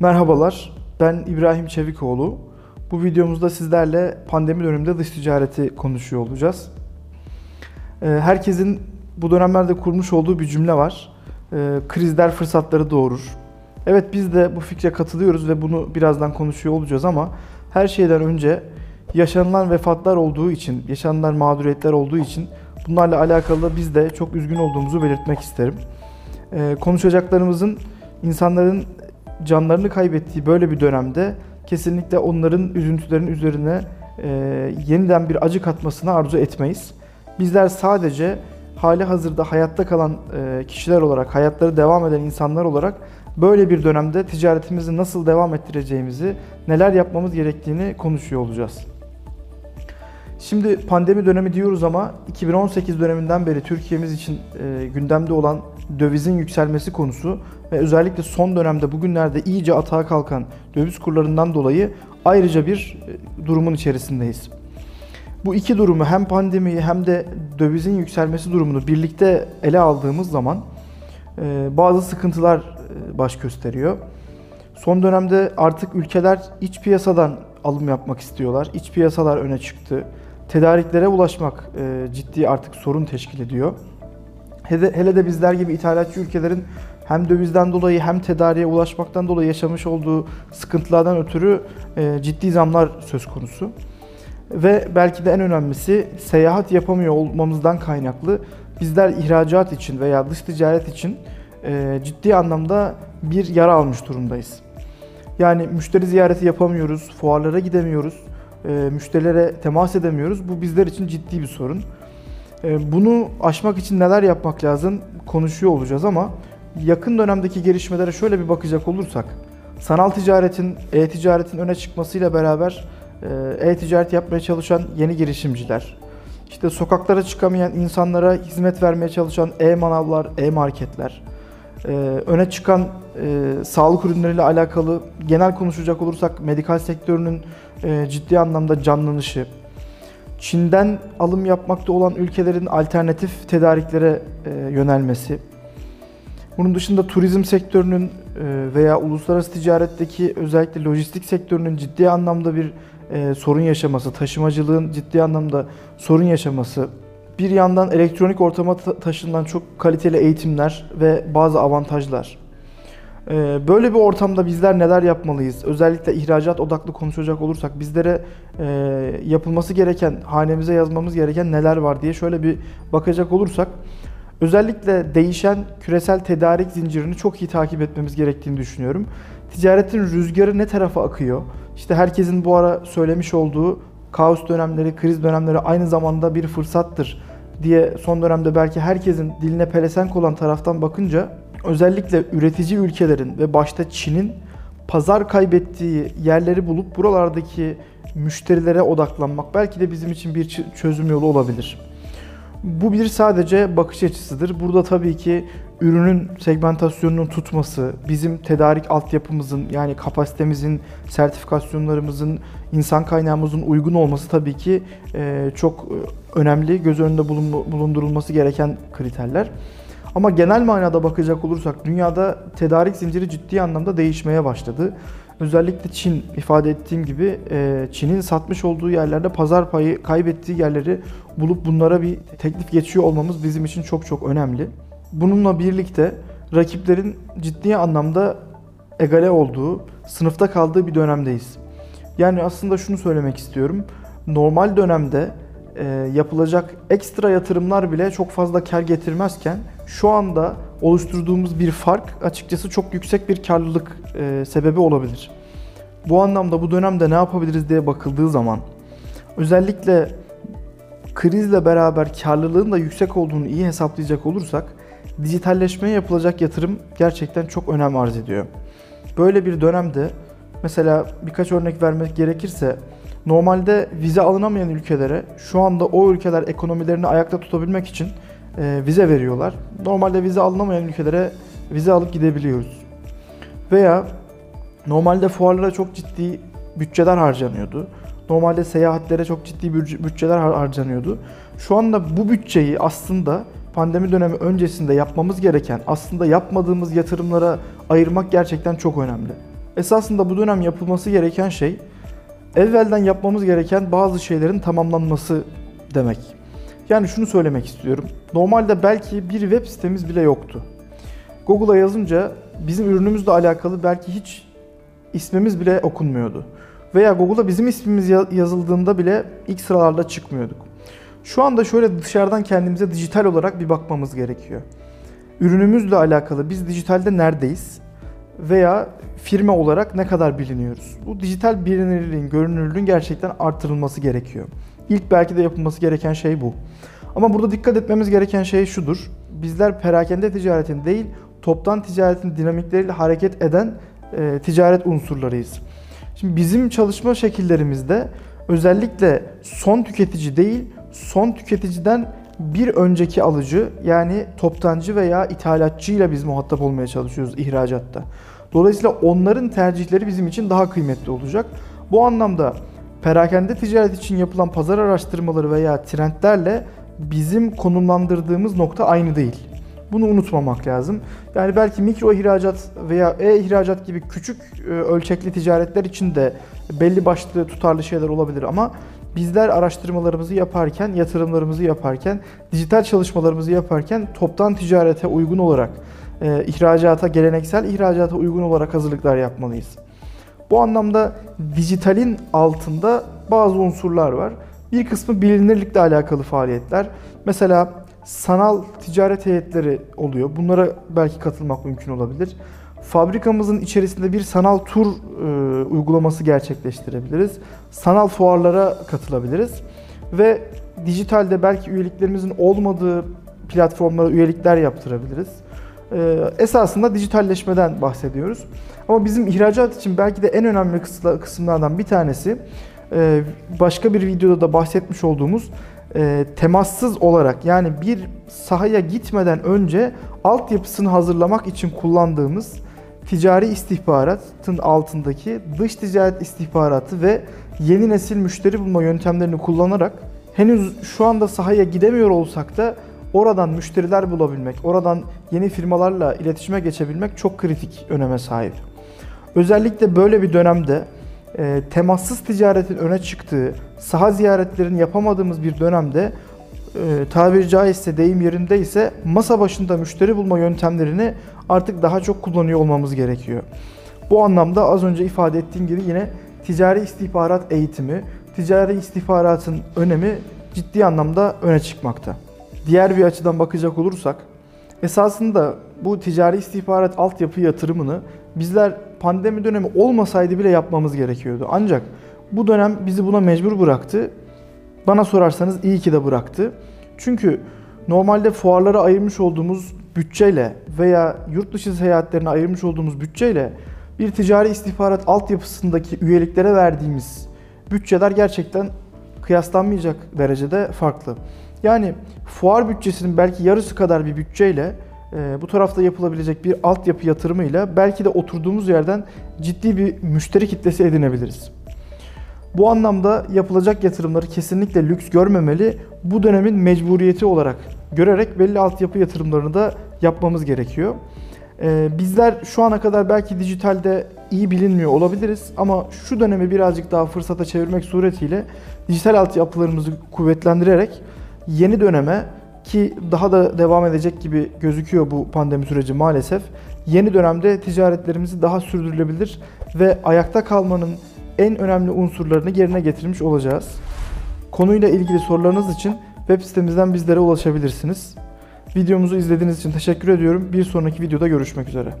Merhabalar, ben İbrahim Çevikoğlu. Bu videomuzda sizlerle pandemi döneminde dış ticareti konuşuyor olacağız. Ee, Herkesin bu dönemlerde kurmuş olduğu bir cümle var. Ee, Krizler fırsatları doğurur. Evet biz de bu fikre katılıyoruz ve bunu birazdan konuşuyor olacağız ama her şeyden önce yaşanılan vefatlar olduğu için, yaşanılan mağduriyetler olduğu için bunlarla alakalı da biz de çok üzgün olduğumuzu belirtmek isterim. Ee, konuşacaklarımızın insanların canlarını kaybettiği böyle bir dönemde kesinlikle onların üzüntülerin üzerine e, yeniden bir acı katmasını arzu etmeyiz. Bizler sadece hali hazırda hayatta kalan e, kişiler olarak, hayatları devam eden insanlar olarak böyle bir dönemde ticaretimizi nasıl devam ettireceğimizi, neler yapmamız gerektiğini konuşuyor olacağız. Şimdi pandemi dönemi diyoruz ama 2018 döneminden beri Türkiye'miz için e, gündemde olan dövizin yükselmesi konusu ve özellikle son dönemde bugünlerde iyice atağa kalkan döviz kurlarından dolayı ayrıca bir e, durumun içerisindeyiz. Bu iki durumu hem pandemiyi hem de dövizin yükselmesi durumunu birlikte ele aldığımız zaman e, bazı sıkıntılar e, baş gösteriyor. Son dönemde artık ülkeler iç piyasadan alım yapmak istiyorlar. İç piyasalar öne çıktı. Tedariklere ulaşmak ciddi artık sorun teşkil ediyor. Hele, de bizler gibi ithalatçı ülkelerin hem dövizden dolayı hem tedariğe ulaşmaktan dolayı yaşamış olduğu sıkıntılardan ötürü e, ciddi zamlar söz konusu. Ve belki de en önemlisi seyahat yapamıyor olmamızdan kaynaklı bizler ihracat için veya dış ticaret için e, ciddi anlamda bir yara almış durumdayız. Yani müşteri ziyareti yapamıyoruz, fuarlara gidemiyoruz, e, müşterilere temas edemiyoruz. Bu bizler için ciddi bir sorun. E, bunu aşmak için neler yapmak lazım konuşuyor olacağız ama yakın dönemdeki gelişmelere şöyle bir bakacak olursak, sanal ticaretin, e-ticaretin öne çıkmasıyla beraber e, e-ticaret yapmaya çalışan yeni girişimciler, işte sokaklara çıkamayan insanlara hizmet vermeye çalışan e-manavlar, e-marketler, e, öne çıkan e, sağlık ürünleriyle alakalı genel konuşacak olursak medikal sektörünün e, ciddi anlamda canlanışı, Çin'den alım yapmakta olan ülkelerin alternatif tedariklere e, yönelmesi, bunun dışında turizm sektörünün e, veya uluslararası ticaretteki özellikle lojistik sektörünün ciddi anlamda bir e, sorun yaşaması, taşımacılığın ciddi anlamda sorun yaşaması, bir yandan elektronik ortama taşınan çok kaliteli eğitimler ve bazı avantajlar. E, böyle bir ortamda bizler neler yapmalıyız? Özellikle ihracat odaklı konuşacak olursak bizlere yapılması gereken, hanemize yazmamız gereken neler var diye şöyle bir bakacak olursak Özellikle değişen küresel tedarik zincirini çok iyi takip etmemiz gerektiğini düşünüyorum. Ticaretin rüzgarı ne tarafa akıyor? İşte herkesin bu ara söylemiş olduğu kaos dönemleri, kriz dönemleri aynı zamanda bir fırsattır diye son dönemde belki herkesin diline pelesenk olan taraftan bakınca özellikle üretici ülkelerin ve başta Çin'in pazar kaybettiği yerleri bulup buralardaki müşterilere odaklanmak belki de bizim için bir çözüm yolu olabilir. Bu bir sadece bakış açısıdır. Burada tabii ki ürünün segmentasyonunun tutması, bizim tedarik altyapımızın yani kapasitemizin, sertifikasyonlarımızın, insan kaynağımızın uygun olması tabii ki çok önemli, göz önünde bulundurulması gereken kriterler. Ama genel manada bakacak olursak dünyada tedarik zinciri ciddi anlamda değişmeye başladı. Özellikle Çin ifade ettiğim gibi e, Çin'in satmış olduğu yerlerde pazar payı kaybettiği yerleri bulup bunlara bir teklif geçiyor olmamız bizim için çok çok önemli. Bununla birlikte rakiplerin ciddi anlamda egale olduğu, sınıfta kaldığı bir dönemdeyiz. Yani aslında şunu söylemek istiyorum. Normal dönemde yapılacak ekstra yatırımlar bile çok fazla kar getirmezken şu anda oluşturduğumuz bir fark açıkçası çok yüksek bir karlılık e, sebebi olabilir. Bu anlamda bu dönemde ne yapabiliriz diye bakıldığı zaman özellikle krizle beraber karlılığın da yüksek olduğunu iyi hesaplayacak olursak dijitalleşmeye yapılacak yatırım gerçekten çok önem arz ediyor. Böyle bir dönemde mesela birkaç örnek vermek gerekirse normalde vize alınamayan ülkelere şu anda o ülkeler ekonomilerini ayakta tutabilmek için e, vize veriyorlar. Normalde vize alınamayan ülkelere vize alıp gidebiliyoruz. Veya normalde fuarlara çok ciddi bütçeler harcanıyordu. Normalde seyahatlere çok ciddi bütçeler harcanıyordu. Şu anda bu bütçeyi aslında pandemi dönemi öncesinde yapmamız gereken, aslında yapmadığımız yatırımlara ayırmak gerçekten çok önemli. Esasında bu dönem yapılması gereken şey evvelden yapmamız gereken bazı şeylerin tamamlanması demek. Yani şunu söylemek istiyorum. Normalde belki bir web sitemiz bile yoktu. Google'a yazınca bizim ürünümüzle alakalı belki hiç ismimiz bile okunmuyordu. Veya Google'a bizim ismimiz ya- yazıldığında bile ilk sıralarda çıkmıyorduk. Şu anda şöyle dışarıdan kendimize dijital olarak bir bakmamız gerekiyor. Ürünümüzle alakalı biz dijitalde neredeyiz? Veya firma olarak ne kadar biliniyoruz? Bu dijital bilinirliğin, görünürlüğün gerçekten artırılması gerekiyor. İlk belki de yapılması gereken şey bu. Ama burada dikkat etmemiz gereken şey şudur. Bizler perakende ticaretin değil, toptan ticaretin dinamikleriyle hareket eden e, ticaret unsurlarıyız. Şimdi bizim çalışma şekillerimizde özellikle son tüketici değil, son tüketiciden bir önceki alıcı yani toptancı veya ithalatçıyla biz muhatap olmaya çalışıyoruz ihracatta. Dolayısıyla onların tercihleri bizim için daha kıymetli olacak. Bu anlamda perakende ticaret için yapılan pazar araştırmaları veya trendlerle bizim konumlandırdığımız nokta aynı değil. Bunu unutmamak lazım. Yani belki mikro ihracat veya e-ihracat gibi küçük e, ölçekli ticaretler için de belli başlı tutarlı şeyler olabilir ama bizler araştırmalarımızı yaparken, yatırımlarımızı yaparken, dijital çalışmalarımızı yaparken toptan ticarete uygun olarak, e, ihracata, geleneksel ihracata uygun olarak hazırlıklar yapmalıyız. Bu anlamda dijitalin altında bazı unsurlar var. Bir kısmı bilinirlikle alakalı faaliyetler. Mesela sanal ticaret heyetleri oluyor. Bunlara belki katılmak mümkün olabilir. Fabrikamızın içerisinde bir sanal tur e, uygulaması gerçekleştirebiliriz. Sanal fuarlara katılabiliriz. Ve dijitalde belki üyeliklerimizin olmadığı platformlara üyelikler yaptırabiliriz. E, esasında dijitalleşmeden bahsediyoruz. Ama bizim ihracat için belki de en önemli kısımlardan bir tanesi e, başka bir videoda da bahsetmiş olduğumuz e, temassız olarak yani bir sahaya gitmeden önce altyapısını hazırlamak için kullandığımız ticari istihbaratın altındaki dış ticaret istihbaratı ve yeni nesil müşteri bulma yöntemlerini kullanarak henüz şu anda sahaya gidemiyor olsak da oradan müşteriler bulabilmek, oradan yeni firmalarla iletişime geçebilmek çok kritik öneme sahip. Özellikle böyle bir dönemde e, temassız ticaretin öne çıktığı, saha ziyaretlerini yapamadığımız bir dönemde tabiri caizse deyim yerinde ise masa başında müşteri bulma yöntemlerini artık daha çok kullanıyor olmamız gerekiyor. Bu anlamda az önce ifade ettiğim gibi yine ticari istihbarat eğitimi, ticari istihbaratın önemi ciddi anlamda öne çıkmakta. Diğer bir açıdan bakacak olursak, esasında bu ticari istihbarat altyapı yatırımını bizler pandemi dönemi olmasaydı bile yapmamız gerekiyordu. Ancak bu dönem bizi buna mecbur bıraktı. Bana sorarsanız iyi ki de bıraktı. Çünkü normalde fuarlara ayırmış olduğumuz bütçeyle veya yurt dışı seyahatlerine ayırmış olduğumuz bütçeyle bir ticari istihbarat altyapısındaki üyeliklere verdiğimiz bütçeler gerçekten kıyaslanmayacak derecede farklı. Yani fuar bütçesinin belki yarısı kadar bir bütçeyle e, bu tarafta yapılabilecek bir altyapı yatırımıyla belki de oturduğumuz yerden ciddi bir müşteri kitlesi edinebiliriz. Bu anlamda yapılacak yatırımları kesinlikle lüks görmemeli, bu dönemin mecburiyeti olarak görerek belli altyapı yatırımlarını da yapmamız gerekiyor. Ee, bizler şu ana kadar belki dijitalde iyi bilinmiyor olabiliriz ama şu dönemi birazcık daha fırsata çevirmek suretiyle dijital altyapılarımızı kuvvetlendirerek yeni döneme ki daha da devam edecek gibi gözüküyor bu pandemi süreci maalesef. Yeni dönemde ticaretlerimizi daha sürdürülebilir ve ayakta kalmanın en önemli unsurlarını yerine getirmiş olacağız. Konuyla ilgili sorularınız için web sitemizden bizlere ulaşabilirsiniz. Videomuzu izlediğiniz için teşekkür ediyorum. Bir sonraki videoda görüşmek üzere.